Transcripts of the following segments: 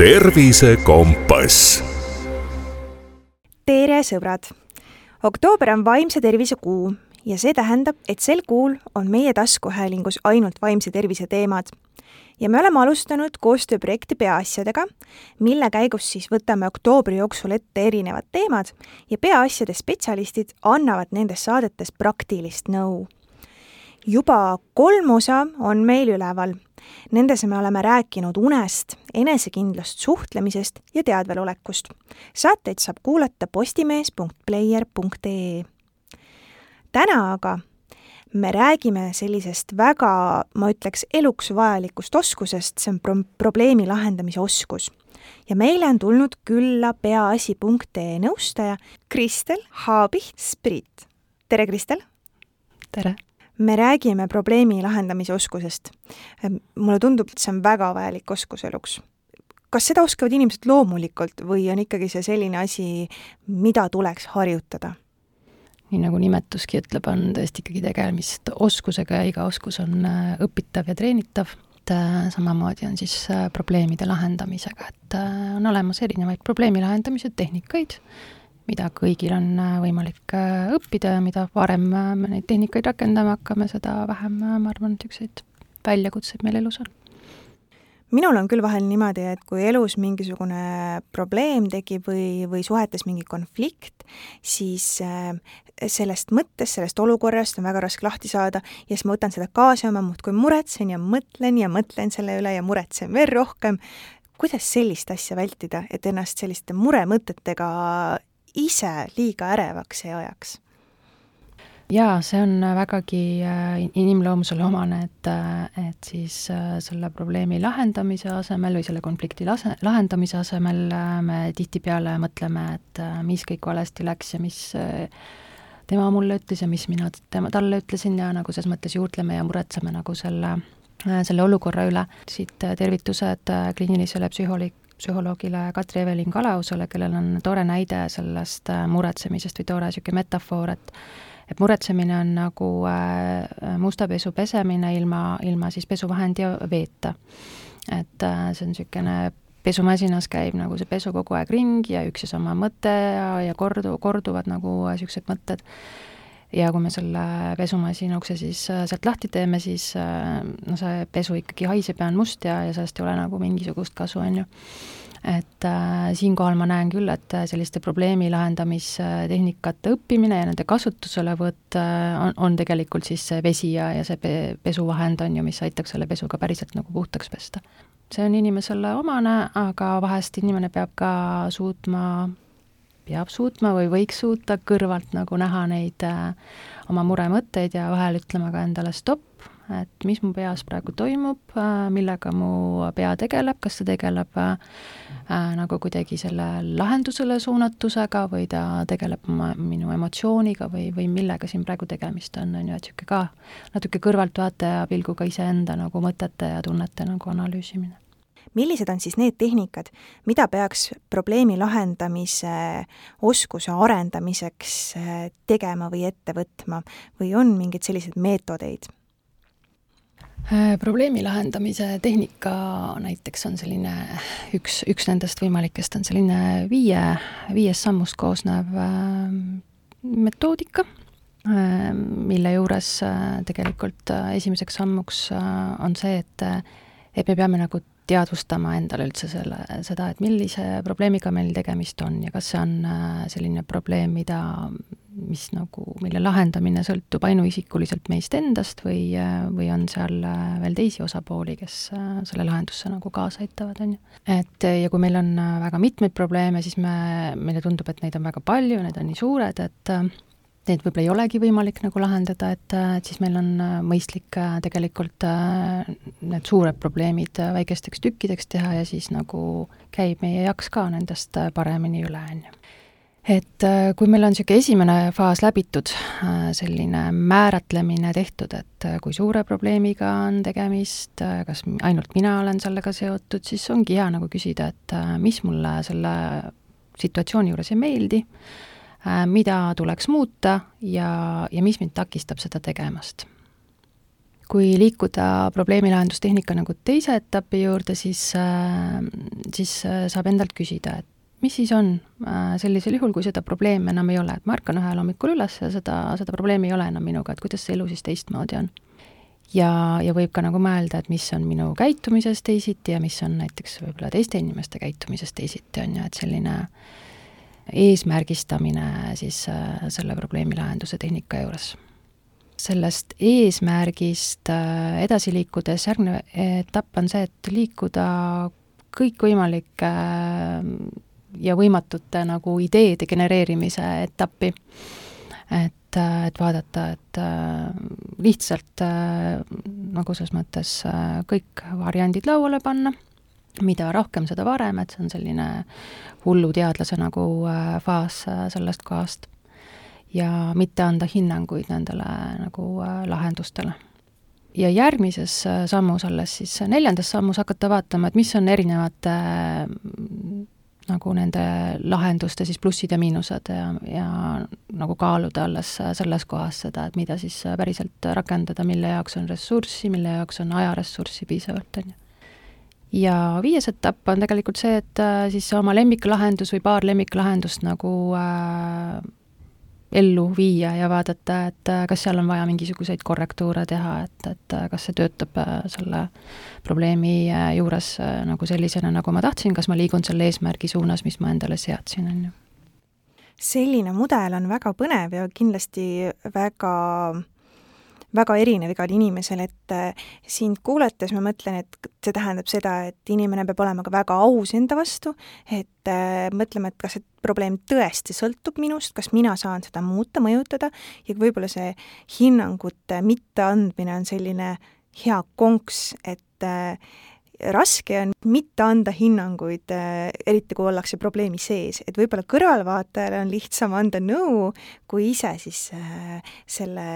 tervisekompass. tere, sõbrad! oktoober on vaimse tervise kuu ja see tähendab, et sel kuul on meie taskuhäälingus ainult vaimse tervise teemad. ja me oleme alustanud koostööprojekti Peaasjadega, mille käigus siis võtame oktoobri jooksul ette erinevad teemad ja peaasjade spetsialistid annavad nendes saadetes praktilist nõu. juba kolm osa on meil üleval Nendes me oleme rääkinud unest, enesekindlast suhtlemisest ja teadvelolekust. saateid saab kuulata postimees.player.ee. täna aga me räägime sellisest väga, ma ütleks, eluks vajalikust oskusest, see on pro-, probleemi lahendamise oskus. ja meile on tulnud külla peaasi.ee nõustaja Kristel Haabih-Sprit. tere, Kristel! tere! Me räägime probleemi lahendamise oskusest. mulle tundub, et see on väga vajalik oskus eluks. kas seda oskavad inimesed loomulikult või on ikkagi see selline asi, mida tuleks harjutada? nii nagu nimetuski ütleb, on tõesti ikkagi tegemist oskusega ja iga oskus on äh, õpitav ja treenitav et äh, samamoodi on siis äh, probleemide lahendamisega, et on olemas erinevaid probleemi lahendamise tehnikaid, mida kõigil on äh, võimalik äh, õppida ja mida varem äh, me neid tehnikaid rakendama hakkame, seda vähem, ma arvan, niisuguseid väljakutseid meil elus on minul on küll vahel niimoodi, et kui elus mingisugune probleem tekib või, või suhetes mingi konflikt, siis sellest mõttest, sellest olukorrast on väga raske lahti saada ja siis ma võtan seda kaasa ja ma muudkui muretsen ja mõtlen ja mõtlen selle üle ja muretsen veel rohkem. kuidas sellist asja vältida, et ennast selliste muremõtetega ise liiga ärevaks ei ajaks? jaa, see on vägagi äh, inimloomusele omane, et, äh, et siis äh, selle probleemi lahendamise asemel või selle konflikti lase, lahendamise asemel me tihtipeale mõtleme, et mis kõik valesti läks ja mis tema mulle ütles ja mis mina tema, talle ütlesin ja nagu selles mõttes juurdleme ja muretseme nagu selle, selle olukorra üle. siit tervitused kliinilisele psühholoog-, psühholoogile Katri-Evelin Kalausale, kellel on tore näide sellest äh, muretsemisest või tore niisugune metafoor, et et muretsemine on nagu äh, musta pesu pesemine ilma, ilma siis pesuvahendi ja veeta. et äh, see on niisugune pesumasinas käib nagu see pesu kogu aeg ringi ja üks ja sama mõte ja, ja kordu, korduvad nagu niisugused mõtted ja kui me selle pesumasina ukse siis äh, sealt lahti teeme, siis äh, no see pesu ikkagi haiseb ja on must ja, ja sellest ei ole nagu mingisugust kasu, on ju. et äh, siinkohal ma näen küll, et selliste probleemi lahendamistehnikate õppimine ja nende kasutuselevõtt äh, on, on tegelikult siis see vesi ja, ja see pe pesuvahend on ju, mis aitaks selle pesu ka päriselt nagu puhtaks pesta. see on inimesele omane, aga vahest inimene peab ka suutma peab suutma või võiks suuta kõrvalt nagu näha neid äh, oma muremõtteid ja vahel ütlema ka endale stopp, et mis mu peas praegu toimub äh,, millega mu pea tegeleb, kas ta tegeleb äh, äh, nagu kuidagi selle lahendusele suunatusega või ta tegeleb oma, minu emotsiooniga või, või millega siin praegu tegemist on, on ju, et niisugune ka natuke kõrvaltvaataja pilguga iseenda nagu mõtete ja tunnete nagu analüüsimine millised on siis need tehnikad, mida peaks probleemi lahendamise oskuse arendamiseks äh, tegema või ette võtma või on mingeid selliseid meetodeid? Äh, probleemi lahendamise tehnika näiteks on selline, üks, üks nendest võimalikest on selline viie, viiest sammust koosnev äh, metoodika, mille juures tegelikult esimeseks sammuks on see, et et me peame nagu teadvustama endale üldse selle, seda, et millise probleemiga meil tegemist on ja kas see on äh, selline probleem, mida, mis nagu, mille lahendamine sõltub ainuisikuliselt meist endast või, äh, või on seal äh, veel teisi osapooli, kes selle lahendusse nagu kaasa aitavad, on ju. et ja kui meil on väga mitmeid probleeme, siis me, meile tundub, et neid on väga palju, need on nii suured, et neid võib-olla ei olegi võimalik nagu lahendada, et, et siis meil on äh, mõistlik äh, tegelikult äh, need suured probleemid väikesteks tükkideks teha ja siis nagu käib meie jaks ka nendest paremini üle, on ju. Et kui meil on niisugune esimene faas läbitud, selline määratlemine tehtud, et kui suure probleemiga on tegemist, kas ainult mina olen sellega seotud, siis ongi hea nagu küsida, et mis mulle selle situatsiooni juures ei meeldi, Äh, mida tuleks muuta ja, ja mis mind takistab seda tegemast. kui liikuda probleemilahendustehnika nagu teise etapi juurde, siis, siis saab endalt küsida, et mis siis on sellisel juhul, kui seda probleemi enam ei ole, et ma ärkan ühel hommikul üles ja seda, seda probleemi ei ole enam minuga, et kuidas see elu siis teistmoodi on? Ja, ja võib ka nagu mõelda, et mis on minu käitumises teisiti ja mis on näiteks võib-olla teiste inimeste käitumises teisiti, on ju, et selline eesmärgistamine siis äh, selle probleemi lahenduse tehnika juures. sellest eesmärgist äh, edasi liikudes järgnev etapp on see, et liikuda kõikvõimalike äh, ja võimatute nagu ideede genereerimise etappi. et et, vaadata, et lihtsalt nagu selles mõttes kõik variandid lauale panna, mida rohkem, seda varem, et see on selline hulluteadlase nagu faas sellest kohast. ja mitte anda hinnanguid nendele nagu lahendustele ja järgmises sammus alles siis neljandas sammus hakata vaatama, et mis on erinevate nagu nende lahenduste siis plussid ja miinused ja, ja nagu kaaluda alles selles kohas seda, et mida siis päriselt rakendada, mille jaoks on ressurssi, mille jaoks on ajaressurssi piisavalt, on ju. Ja viies etapp on tegelikult see, et äh, siis oma lemmiklahendus või paar lemmiklahendust nagu äh, ellu viia ja vaadata, et äh, kas seal on vaja mingisuguseid korrektuure teha, et, et äh, kas see töötab äh, selle probleemi juures nagu sellisena, nagu ma tahtsin, kas ma liigun selle eesmärgi suunas, mis ma endale seadsin, on ju. selline mudel on väga põnev ja kindlasti väga väga erinev igal inimesel, et äh, sind kuulates ma mõtlen, et see tähendab seda, et inimene peab olema ka väga aus enda vastu, et äh, mõtlema, et kas see probleem tõesti sõltub minust, kas mina saan seda muuta, mõjutada ja võib-olla see hinnangute mitteandmine on selline hea konks, et äh, raske on mitte anda hinnanguid, äh, eriti kui ollakse probleemi sees, et võib-olla kõrvalvaatajale on lihtsam anda nõu, kui ise siis äh, selle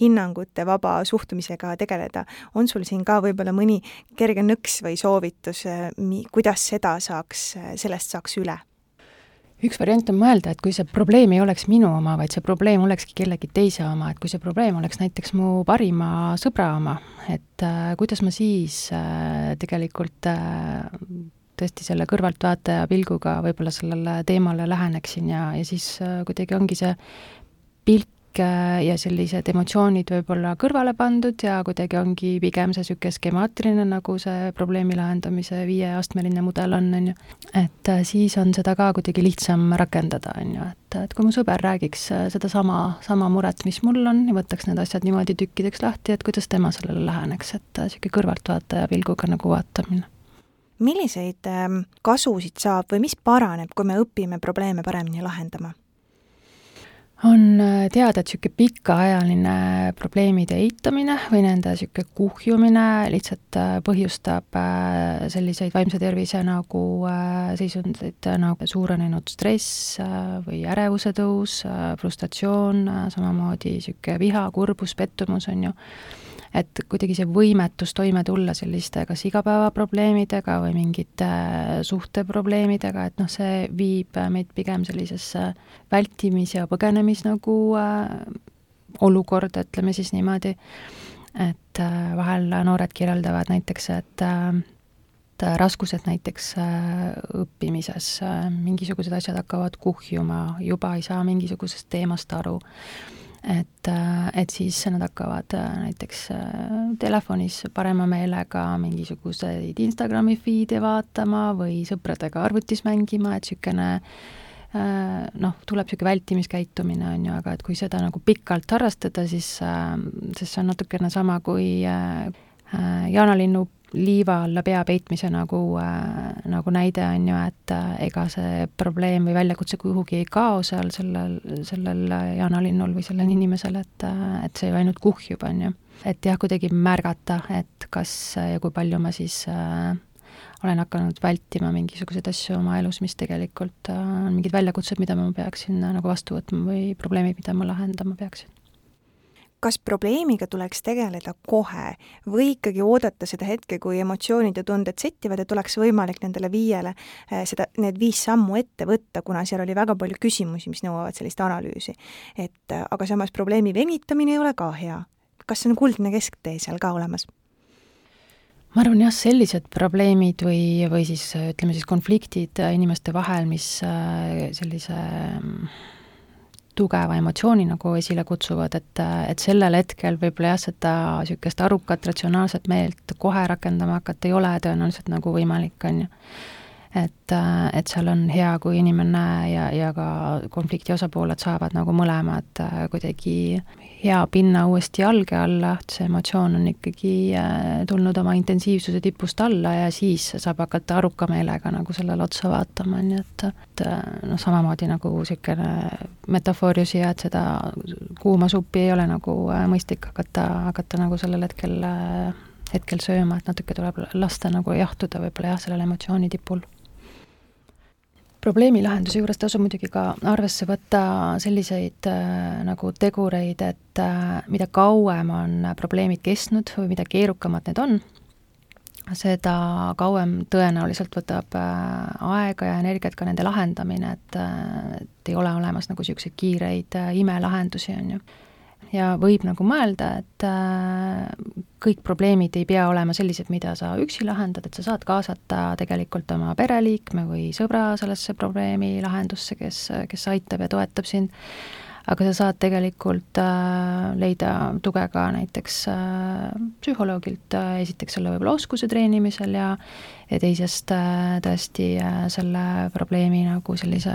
hinnangute vaba suhtumisega tegeleda. on sul siin ka võib-olla mõni kerge nõks või soovitus, äh, kuidas seda saaks, sellest saaks üle? Üks variant on mõelda, et kui see probleem ei oleks minu oma, vaid see probleem olekski kellegi teise oma, et kui see probleem oleks näiteks mu parima sõbra oma, et äh, kuidas ma siis äh, tegelikult äh, tõesti selle kõrvaltvaataja pilguga võib-olla sellele teemale läheneksin ja, ja siis äh, kuidagi ongi see pilk Äh, ja sellised emotsioonid võib-olla kõrvale pandud ja kuidagi ongi pigem see niisugune skemaatiline, nagu see probleemi lahendamise viieastmeline mudel on, on ju. et äh, siis on seda ka kuidagi lihtsam rakendada, on ju, et, et kui mu sõber räägiks äh, sedasama, sama muret, mis mul on, ja võtaks need asjad niimoodi tükkideks lahti, et kuidas tema sellele läheneks, et niisugune kõrvaltvaataja pilguga nagu vaatamine milliseid ähm, kasusid saab või mis paraneb, kui me õpime probleeme paremini lahendama? On äh, teada, et niisugune pikaajaline probleemide eitamine või nende niisugune kuhjumine lihtsalt äh, põhjustab äh, selliseid vaimse tervise nagu seisundeid nagu suurenenud stress või ärevuse tõus, frustratsioon, samamoodi niisugune viha, kurbus, pettumus, on ju et kuidagi see võimetus toime tulla selliste kas igapäevaprobleemidega või mingite äh, suhteprobleemidega, et noh, see viib meid pigem sellisesse vältimis- ja põgenemis nagu äh, olukorda, ütleme siis niimoodi, et äh, vahel noored kirjeldavad näiteks, et äh, et raskused näiteks äh, õppimises, äh, mingisugused asjad hakkavad kuhjuma, juba ei saa mingisugusest teemast aru et, äh, et siis nad hakkavad äh, näiteks äh, telefonis parema meelega mingisuguseid Instagrami feed'e vaatama või sõpradega arvutis mängima, et niisugune noh, tuleb niisugune vältimiskäitumine, on ju, aga et kui seda nagu pikalt harrastada, siis, siis see on natukene sama kui jaanalinnu liiva alla pea peitmise nagu äh,, nagu näide on ju, et äh, ega see probleem või väljakutse kuhugi ei kao seal sellel, sellel jaanalinnul või sellel inimesel, et, äh, et see ju ainult kuhjub, on ju. et jah, kuidagi märgata, et kas ja kui palju ma siis äh, olen hakanud vältima mingisuguseid asju oma elus, mis tegelikult äh, on mingid väljakutsed, mida ma peaksin äh, nagu vastu võtma või probleemid, mida ma lahendama peaksin kas probleemiga tuleks tegeleda kohe või ikkagi oodata seda hetke, kui emotsioonid ja tunded settivad, et oleks võimalik nendele viiele eh, seda, need viis sammu ette võtta, kuna seal oli väga palju küsimusi, mis nõuavad sellist analüüsi. et eh, aga samas probleemi venitamine ei ole ka hea kas on kuldne kesktee seal ka olemas? ma arvan jah, sellised probleemid või, või siis ütleme siis konfliktid inimeste vahel, mis äh, sellise mm, tugeva emotsiooni nagu esile kutsuvad, et, et sellel hetkel võib-olla jah, seda niisugust arukat ratsionaalset meelt kohe rakendama hakata ei ole tõenäoliselt nagu võimalik, on ju et, äh, et seal on hea, kui inimene ja, ja ka konflikti osapooled saavad nagu mõlemad äh, kuidagi hea pinna uuesti jalge alla, see emotsioon on ikkagi äh, tulnud oma intensiivsuse tipust alla ja siis saab hakata aruka meelega nagu sellele otsa vaatama, nii et, et noh, samamoodi nagu niisugune metafoor ju siia, et seda kuuma suppi ei ole nagu mõistlik hakata, hakata nagu sellel hetkel hetkel sööma, et natuke tuleb lasta nagu jahtuda võib-olla jah, sellel emotsiooni tipul probleemi lahenduse juures tasub muidugi ka arvesse võtta selliseid äh, nagu tegureid, et äh, mida kauem on probleemid kestnud või mida keerukamad need on, seda kauem tõenäoliselt võtab äh, aega ja energiat ka nende lahendamine, et, äh, et ei ole olemas nagu niisuguseid kiireid äh, imelahendusi, on ju ja võib nagu mõelda, et äh, kõik probleemid ei pea olema sellised, mida sa üksi lahendad, et sa saad kaasata tegelikult oma pereliikme või sõbra sellesse probleemi lahendusse, kes, kes aitab ja toetab sind, aga sa saad tegelikult äh, leida tuge ka näiteks äh, psühholoogilt esiteks selle võib-olla oskuse treenimisel ja ja teisest tõesti selle probleemi nagu sellise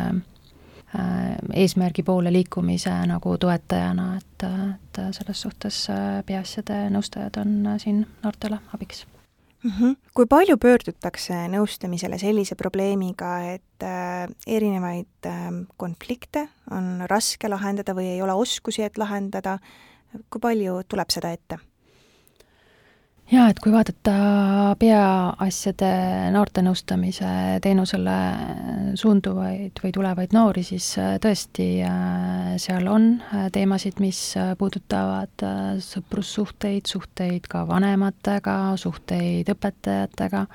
eesmärgi poole liikumise nagu toetajana, et, et selles suhtes äh, peaasjade nõustajad on äh, siin noortele abiks mm. -hmm. kui palju pöördutakse nõustamisele sellise probleemiga, et äh, erinevaid äh, konflikte on raske lahendada või ei ole oskusi, et lahendada, kui palju tuleb seda ette? Jaa, et kui vaadata peaasjade noortenõustamise teenusele suunduvaid või tulevaid noori, siis äh, tõesti äh, seal on äh, teemasid, mis puudutavad sõprussuhteid, suhteid ka vanematega, suhteid õpetajatega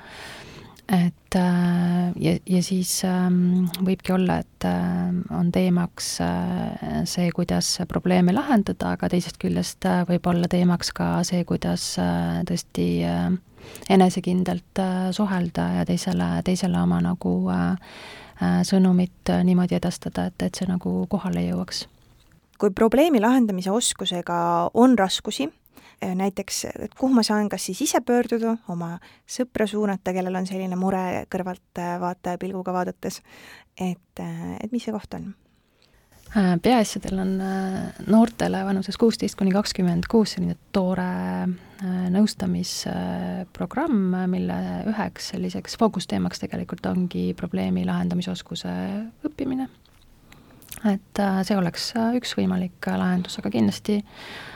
et äh, ja, ja siis ähm, võibki olla, et äh, on teemaks äh, see, kuidas probleeme lahendada, aga teisest küljest võib olla teemaks ka see, kuidas tõesti enesekindlalt suhelda ja teisele, teisele oma nagu sõnumit niimoodi edastada, et, et see nagu kohale jõuaks. kui probleemi lahendamise oskusega on raskusi, näiteks, et kuhu ma saan kas siis ise pöörduda, oma sõpra suunata, kellel on selline mure kõrvalt äh, pilguga vaadates, et, äh, et mis see koht on? peaasjadel on noortele vanuses kuusteist kuni kakskümmend kuus selline toore nõustamisprogramm, mille üheks selliseks fookusteemaks tegelikult ongi probleemi lahendamisoskuse õppimine. et see oleks üks võimalik lahendus, aga kindlasti Äh,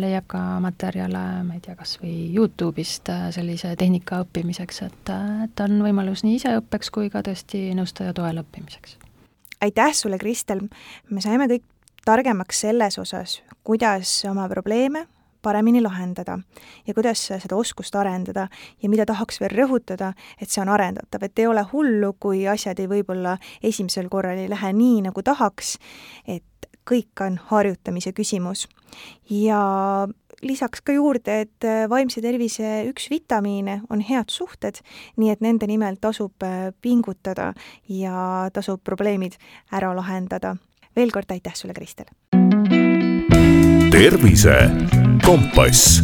leiab ka materjale, ma ei tea, kas või Youtube'ist äh, sellise tehnika õppimiseks, et, äh, et on võimalus nii iseõppeks kui ka tõesti nõustaja toel õppimiseks. aitäh sulle, Kristel, me saime kõik targemaks selles osas, kuidas oma probleeme paremini lahendada ja kuidas seda oskust arendada ja mida tahaks veel rõhutada, et see on arendatav, et ei ole hullu, kui asjad ei võib-olla esimesel korral ei lähe nii, nagu tahaks, et kõik on harjutamise küsimus. ja lisaks ka juurde, et äh, vaimse tervise üks vitamiine on head suhted, nii et nende nimel tasub äh, pingutada ja tasub probleemid ära lahendada. veel kord aitäh sulle, Kristel! tervise kompass